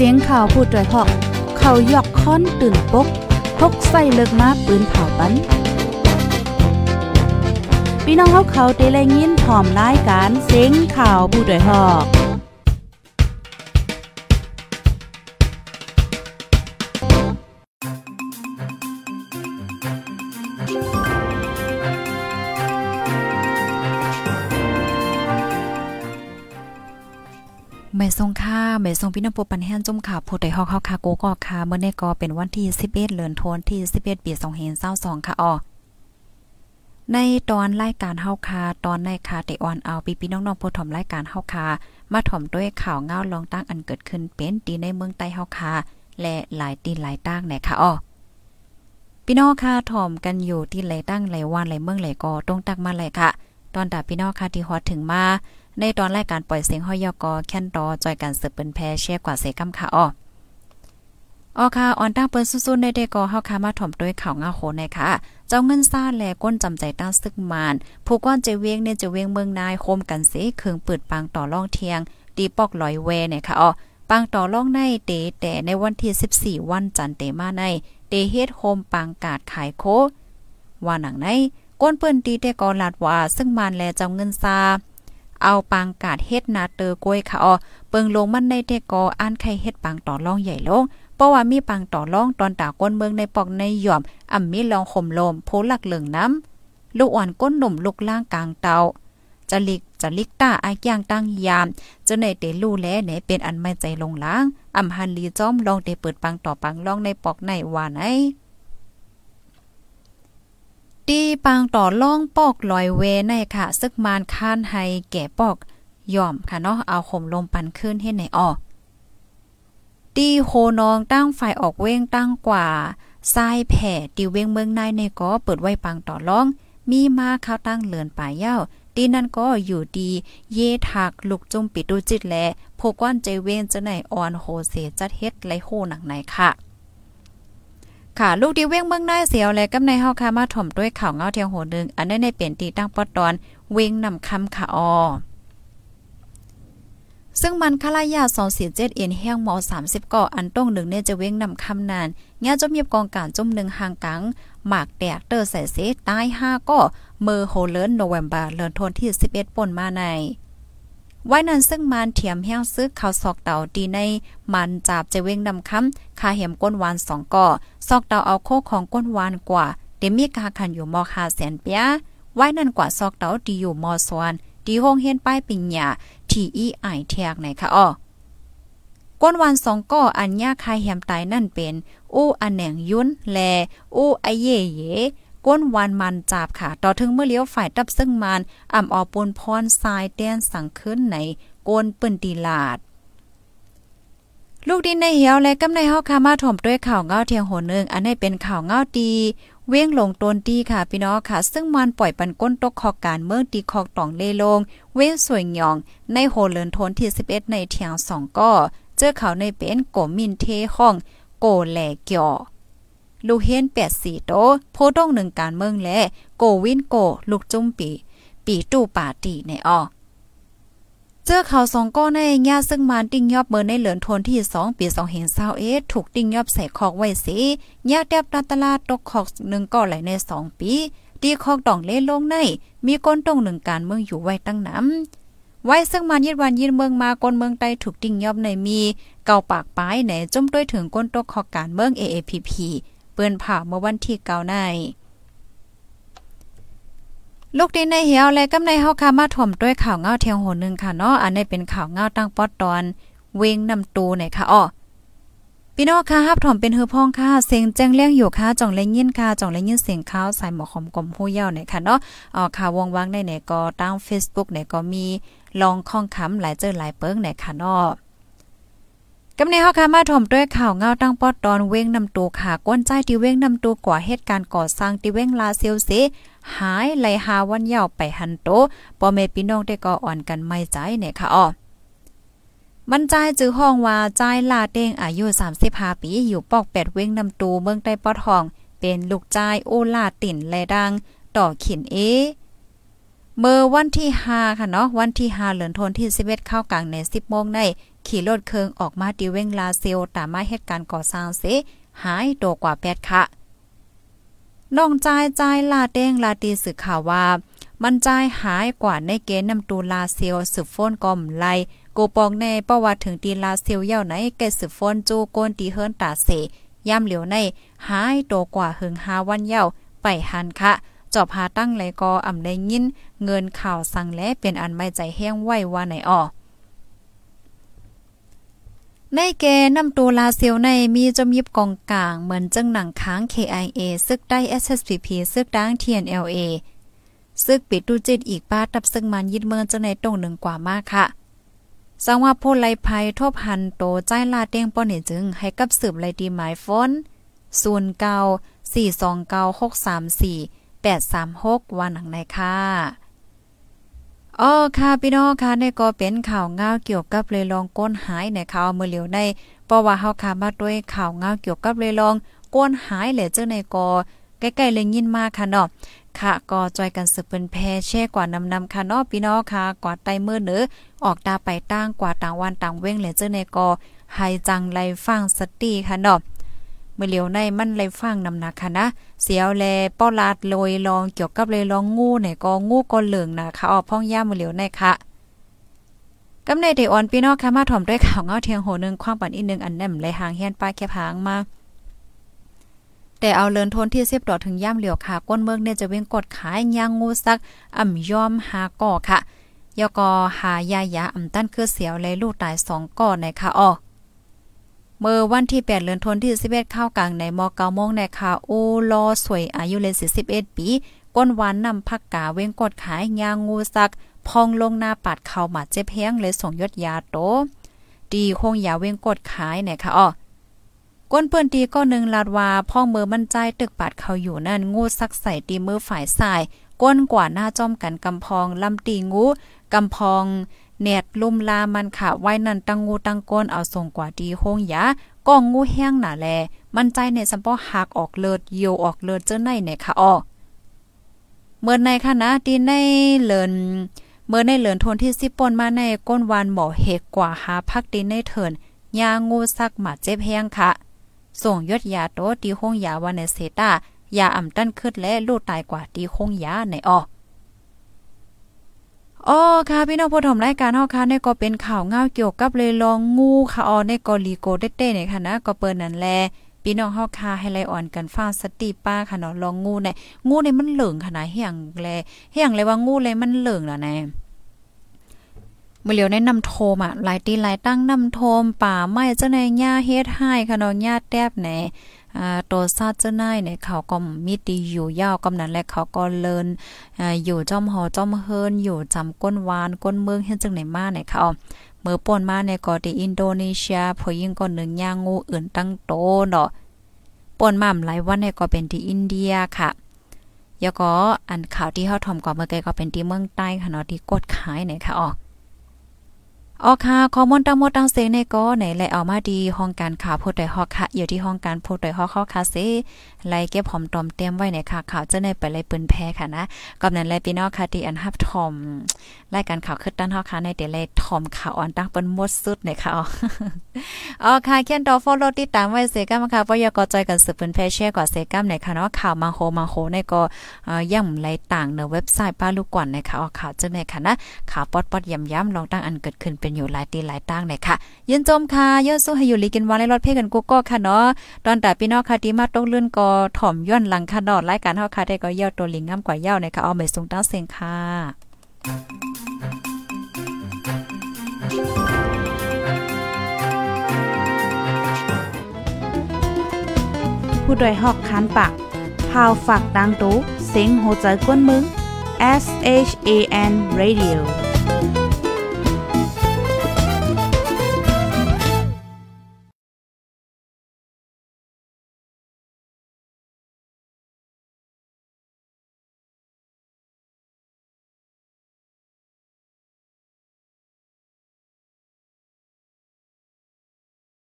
เสียงข่าวพูดด้วยหอก เขายอกค้อนตื่นปกพกใส่เลิกมาปืนเผาปันพี่น้องเขาเขาเตะแลยินพร้อมรายการเสียงข่าวผู้ด้วยหอก ทรงค่าไม่ทรงพี่น้องปูปันแห้นจุ่มข่าวผู้ใดฮอกเฮาคาโกก็ค่ะเมื่อในก็เป็นวันที่ 11เดือนธันวาคมที่11ปี2522ค่ะอ๋อในตอนรายการเฮาคาตอนในคาเตออนเอาปีพี่น้องๆผู้ถ่อมรายการเฮาคามาถ่อมด้วยข่าวเงาลองตั้งอันเกิดขึ้นเป็นตีในเมืองใต้เฮาคาและหลายตีหลายตั้งแหนค่ะอ๋อพี่น้องค่ะถ่อมกันอยู่ที่ไหลตั้งไหลวันไหลเมืองไหลกอตรงตักมาเลยค่ะ ตอนดาพี่น้องค่ะที่ฮอดถึงมา ในตอนรายการปล่อยเสียงห้อยยอกอแค่นตอจอยกันสืบเป็นแพเชียกว่าเสกำค่ะอ้อออค่ะออนตั้งเปิ้นสู้ๆในเดกอเฮาค่ะมาถ่อมด้วยข่าวงาโหในค่ะ เจ้าเงินซ่าแลก้นจำใจตั้งซึกมาน ผู้ก้อนเจเวียงเนี่ยจะเวียงเมืองนายโคมกันเสเครื่องปืดปังต่อล่องเทียงตีปอกลอยเวเนี่ยค่ะอ้อปังต่อล่องในเตแต่ในวันที่ 14 วันจันเตมาในเตเฮ็ดโฮมปังกาดขายโคว่าหนังในก้นเปิ้นตีแต่กอลาดว่าซึ่งมันแลเจ้าเงินซา เอาปังกาดเฮ็ดนาเตอกล้วยค่ะอ๋อเปิงลงมันในเทกออ่านไข่เฮ็ดปังต่อรองใหญ่ลงเพราะว่ามีปังต่อรองตอนตาก้นเมืองในปอกในหย่อมอ่ำมีลองข่มลมโพหลักเหลืองน้ำลูกอ่อนก้นหนุ่มลูกล่างกลางเตาจะลิกจะลิกต้าอายย่างตั้งยามจะในเตลู่แลไหนเป็นอันไม่ใจลงล้างอ่ำหันลีจ้อมลองเตเปิดปังต่อปังลองในปอกในว่าไหน ตีปางต่อล่องปอกลอยเวในค่ะ ซึกมานค้านให้แก่ปอกย่อมค่ะเนาะเอาข่มลมปันขึ้นให้ในออตีโคนองตั้งไฟออกเว้งตั้งกว่าทรายแผ่ตีเว้งเมืองในในก็เปิดไว้ปังต่อล่อง มีมาข้าวตั้งเลือนป่าเย้าตีนั่นก็อยู่ดีเยถักลุกจุ่มปิดดูจิตแลโพก้อนใจเว้งจะไหนอ่อนโหเสจัดเฮ็ดไรโหหนังไหนค่ะ ค่ะ ลูกดีเว้งเมืองได้เสียวและกำในเฮาค่ะมาถ่อมด้วยข่าวเงาเทียงโหนึง อันนั้นในเปลี่ยนตีตั้งปอดตอน เว้งนำคำค่ะออซึ่งมันคลายา247เจ็ดเอ็นแห้งหมอ30ก่ออันต้องหนึ่งเนี่ยจะเว้งนำคำนานงาจมเยียบกองการจมหนึ่งห่างกัง หมากแตกเตอร์ใส่เสตาย5ก็เมอร์โฮเลินโนเวมเบอร์เลินทนที่11ป่นมาใน ไว้นั้นซึ่งมันเถียมแห้งซึกเขาซอกเต่าดีในมันจับจะเว้งนำคำคาเหียมก้นวานสองก่อซอกเต่าเอาโคของก้นวานกว่าเดมีกาคันอยู่มอคาแสนเปียไว้นั่นกว่าซอกเต่าดีอยู่มอสวนดีห้องเฮียนป้ายปิญญาทีอีไอเทียกไหนคะอ้อก้นวานสองก่ออันยาคายแหมตายนั่นเป็น อู้อันแหน่งยุ้นแล อู้ไอเย่เย ก้นวานมันจาบค่ะ ต่อถึงเมื่อเลี้ยวฝ่ายตับซึ่งมันอ่ำออปนพรทรายแดนสังขึ้นในก้นปืนตีลาด ลูกดินในเหี่ยวและกำในเฮาคามาถ่มด้วยข่าวเงาเทียงโหนึงอันนี้เป็นข่าวเงาดีเว้งลงตนตีค่ะพี่น้องค่ะ ซึ่งมันปล่อยปันก้นตกคอกการเมืองตีคอกตองเลลง เว้งสวยหยอง ในโหเลินทนที่ 11 ในเทียง2ก็เจอเขาในเป็นโกมินเทห้อง โกแหลเกี่ยว ลูกเฮน84โตโพต้องหนึ่งการเมืองและโกวินโก ลูกจุ้มปี ปีตู้ป่าตีในออเจอเขาสองก้อนในญาซึ่งมานติ้งยอบเบอร์ในเหลือนทนที่2ปี2เห็นเอถูกติ้งยอบใส่คอกไว้สิยากแดบตาลาดตกคอกหนึ่งก่อนไหลใน2ปี ตีคอกดองเล่ลงใน มีก้นตรงหนึ่งการเมืองอยู่ไว้ตั้งน้ำไว้ซึ่งมานยิดวันยินเมืองมาก้นเมืองใต้ถูกติ้งยอบในมี เก่าปากป้ายไหนจมด้วยถึงก้นตกคอกการเมือง AAPP ปิ้นผ่าเมื่อวันที่เก่าในลูกดินในเหี่ยวและกำในเฮาคามาถ่อมด้วยข่าวเงาเทียงโหนึงค่ะเนาะอันนี้เป็นข่าวเงาตั้งปอดตอน เวงนำตูไหนค่ะอ้อพี่น้องค่ะฮับถ่อมเป็นเฮือพ้องค่ะเสียงแจ้งเลี้ยงอยู่ค่ะจ่องเล่นยินค่ะจ่องเล่นยินเสียงข้าวใส่หมอขอมกลมหูยาวไหนค่ะเนาะอ๋อข่าววงวางได้ไหนก็ตั้ง Facebook ไหนก็มีลองข้องคำหลายเจอหลายเปิ้งไหนค่ะเนาะ กำในเฮาค่ะมาถ่อมด้วยข่าวเงาตั้งปอดตอนเว้งนำตูค่ะก้นใจที่เว้งนำตูกว่าเหตุการณ์ก่อสร้างที่เว้งลาเซียวเสหายไหลหาวันยาวไปหันโตปอเมพี่น้องได้ก็อ่อนกันไม่ใจเนี่ยค่ะอ้อมันใจจื้อห้องว่าใจลาเต้งอายุ35ปีอยู่ปอกแปดเว้งนำตูเมืองใต้ปอดห้อง เป็นลูกใจโอลาติ่นแลดังต่อขินเอเมื่อวันที่5ค่ะเนาะวันที่5เหลือนทนที่11เข้ากลางใน 10โมงใน ขี่รถเคืองออกมาตีเว้งลาเซลตามมาเหตุการณ์ก่อสร้างเสหายโตกว่าแปดค่ะน้องจายจายลาเต้งลาตีสื่อข่าวว่า มันจ่ายหายกว่าในเกณฑ์นำตูลาเซียวสืบฟ้นกอมไลโกปองในประวัติถึงตีลาเซียวเย่าไหนแกสืบฟ้นจูโกนตีเฮิรนตาเสย่ำเหลียวในหายโตกว่าหึงหาวันเย่าไปหันค่ะจอบหาตั้งไหลกออ่ำได้ยิน เงินข่าวสั่งและเป็นอันไม่ใจแห้งไหวว่าไหนออ ในแกนำตัวลาเซียวในมีจมยิบกองกลางเหมือนจังหนังค้าง KIA ซึกได้ SSPP ซึกดัง TNLA ซึกปิดดูจิตอีกป้าตับซึ่งมันยิดเมืองจะในตรงหนึ่งกว่ามากค่ะสังว่าพูดไลภัยทบหันโตใจลาเต้งป้อนนี่จึง ให้กับสืบไลดีหมายฟน0 9 4 2 9 6 3 4 8 3 6วันหนังในค่ะ อ๋อค่ะพี่น้องค่ะในก็เป็นข่าวเงาเกี่ยวกับเลยลองก้นหายในข่าวมือเหลียวในเพราะว่าเฮาค่ะมาด้วยข่าวเงาเกี่ยวกับเลยลองก้นหายแหละเจ้าในกอใกล้ๆเลยยินมาค่ะเนาะค่ะก็จอยกันสืบเป็นแพแช่กว่านำนำค่ะเนาะพี่น้องค่ะกว่าไตมือเนือออกตาไปตั้งกว่าต่างวันต่างเว้งแหละเจ้าในกอให้จังไรฟังสติค่ะเนาะ มื่อเหลียวในมันเลยฟังนำหนักค่ะนะเสียวแลป้อลาดโลยลองเกี่ยวกับเลยลองงูไหนก็งูก็เหลืองนะคะออกพ่องย่ามื่อเหลียวในค่ะกำในเดออนพี่น้องค่ะมาถ่อมด้วยข่าวเงาเทียงโหนึงความปันอีกนึงอันแนมเลยหางเฮียนป้าแคบหางมาแต่เอาเลินทนที่เสียบดอถึงย่ำเหลียวค่ะ ก้นเมืองเนี่ยจะเว้งกดขายยางงูซักอ่ำยอมหาก่อค่ะยกอหายายาอ่ำตั้นคือเสียวเลยลูกตายสองก่อในค่ะอ้อ เมื่อวันที่ 8เดือนธันวาคม11เข้ากลางในม9โมงในค่ะอูลอสวยอายุเลย41ปี ก้นหวานนำผักกาเว้งกดขายยางงูซัก พองลงหน้าปัดเข้ามาเจ็บแฮงเลยส่งยศยาโตดีคงยาเว้งกดขายเนี่ยค่ะอ้อก้นเปิ้นตีก็นึงลาดว่าพ่องมือมันใจตึกปาดเขาอยู่นั่นงูซักใส่ตีมือฝ่ายสาย ก้นกว่าหน้าจ้อมกันกำพองลำตีงูกำพอง เน็ดลุ่มลามันค่ะไว้นั่นตั้งงูตั้งก้นเอาส่งกว่าดีโฮงยาก้องงูแห้งหนาแล มันใจในสัมปอหักออกเลิดโยออกเลิดเจ้าในเนี่ยค่ะอ้อเมื่อในค่ะนะดีในเลินเมื่อในเหลือนทนที่สิปนมาในก้นวานหมอเฮกกว่าหาพักดีในเถินยางูซักหมาเจ็บแห้งค่ะ ส่งยศยาโตตีห้องยาวันในเซตายาอ่ำตั้นขึ้นและลูกตายกว่าตีห้องยาในออ อ๋อค่ะพี่น้องผู้ชมรายการเฮาค่ะในก็เป็นข่าวเงาเกี่ยวกับเลยลองงูค่ะอ๋อในกอลีโกเต้ๆเนี่ยค่ะนะก็เปิ้นนั่นแลพี่น้องเฮาค่ะให้ไลอ่อนกันฟังสติป้าค่ะเนาะลองงูเนี่ยงูเนี่ยมันเหลืองขนาดเฮียงแลเฮียงเลยว่างูเลยมันเหลืองล่ะน่มื่อเหลียวในนำโทมอะหลายตีหลายตั้งนำโทมป่าไม้เจ้าในหญ้าเฮ็ดให้ค่ะเนาะหญ้าแตบแหนอ่า ตัวซาเจ้านายเนี่ยเขาก็มีดีอยู่ยาวกำนั้นและเขาก็เลินอยู่จอมหอจอมเฮินอยู่จำก้นวานก้นเมืองเฮ็ดจังไหนมาเนี่ยเขาเมื่อป่นมาในก็ที่อินโดนีเซียพอยิ่งก็หนึ่งย่างงูอื่นตั้งโตเนาะป่นมาหลายวันเนี่ยก็เป็นที่อินเดียค่ะแล้วก็อันข่าวที่เฮาทอมก่อนเมื่อกี้ก็เป็นที่เมืองใต้ค่ะเนาะที่กดขายเนี่ยค่ะอ๋อ ออค่ะข้อมูลทั้งหมดทั้งเสในก็ไหนแลเอามาดีห้องการข่าวผู้ใดฮอกค่ะ อยู่ที่ห้องการผู้ใดฮอกเข้าค่ะเสไล่เก็บหอมตอมเตรียมไว้ในค่ะข่าวจะได้ไปเลยปืนแพ้ค่ะนะกำนั้นแลพี่น้องค่ะที่อันฮับทอมรายการข่าวขึ้นด้านฮอกค่ะในเดี๋ยวเลยทอมข่าวอ่อนตั้งเปิ้นมดสุดในค่ะอ๋อค่ะเขียนต่อ follow ติดตามไว้เสกัมค่ะบ่อยาก็จอยกันสืบปืนแพ้แชร์กว่าเสกัมในค่ะเนาะข่าวมาโฮมาโฮในก็เอ่ย่ำไรต่างในเว็บไซต์ป้าลูกก่อนในค่ะอ๋อข่าวจะในค่ะนะข่าวป๊อดๆย่ำๆลองตั้งอันเกิดขึ้นเป็นอยู่หลายตีหลายตั้งเลยค่ะ ยินจมค่ะยอดสู้ให้อยู่ลีกินวันในรถเพ่กันกุ๊กก็ค่ะเนาะตอนแต่พี่น้องค่ะที่มาตกเลื่อนก็ถ่อมย้อนหลังค่ะดอดรายการเฮาค่ะได้ก็เย่าตัวลิงงามกว่าเย่าในค่ะเอาไปส่งตั้งเสียงค่ะผู้ดยหอกคันปากพาวฝากดังตู้เซ็งโหใจกวนมึง S H A N Radio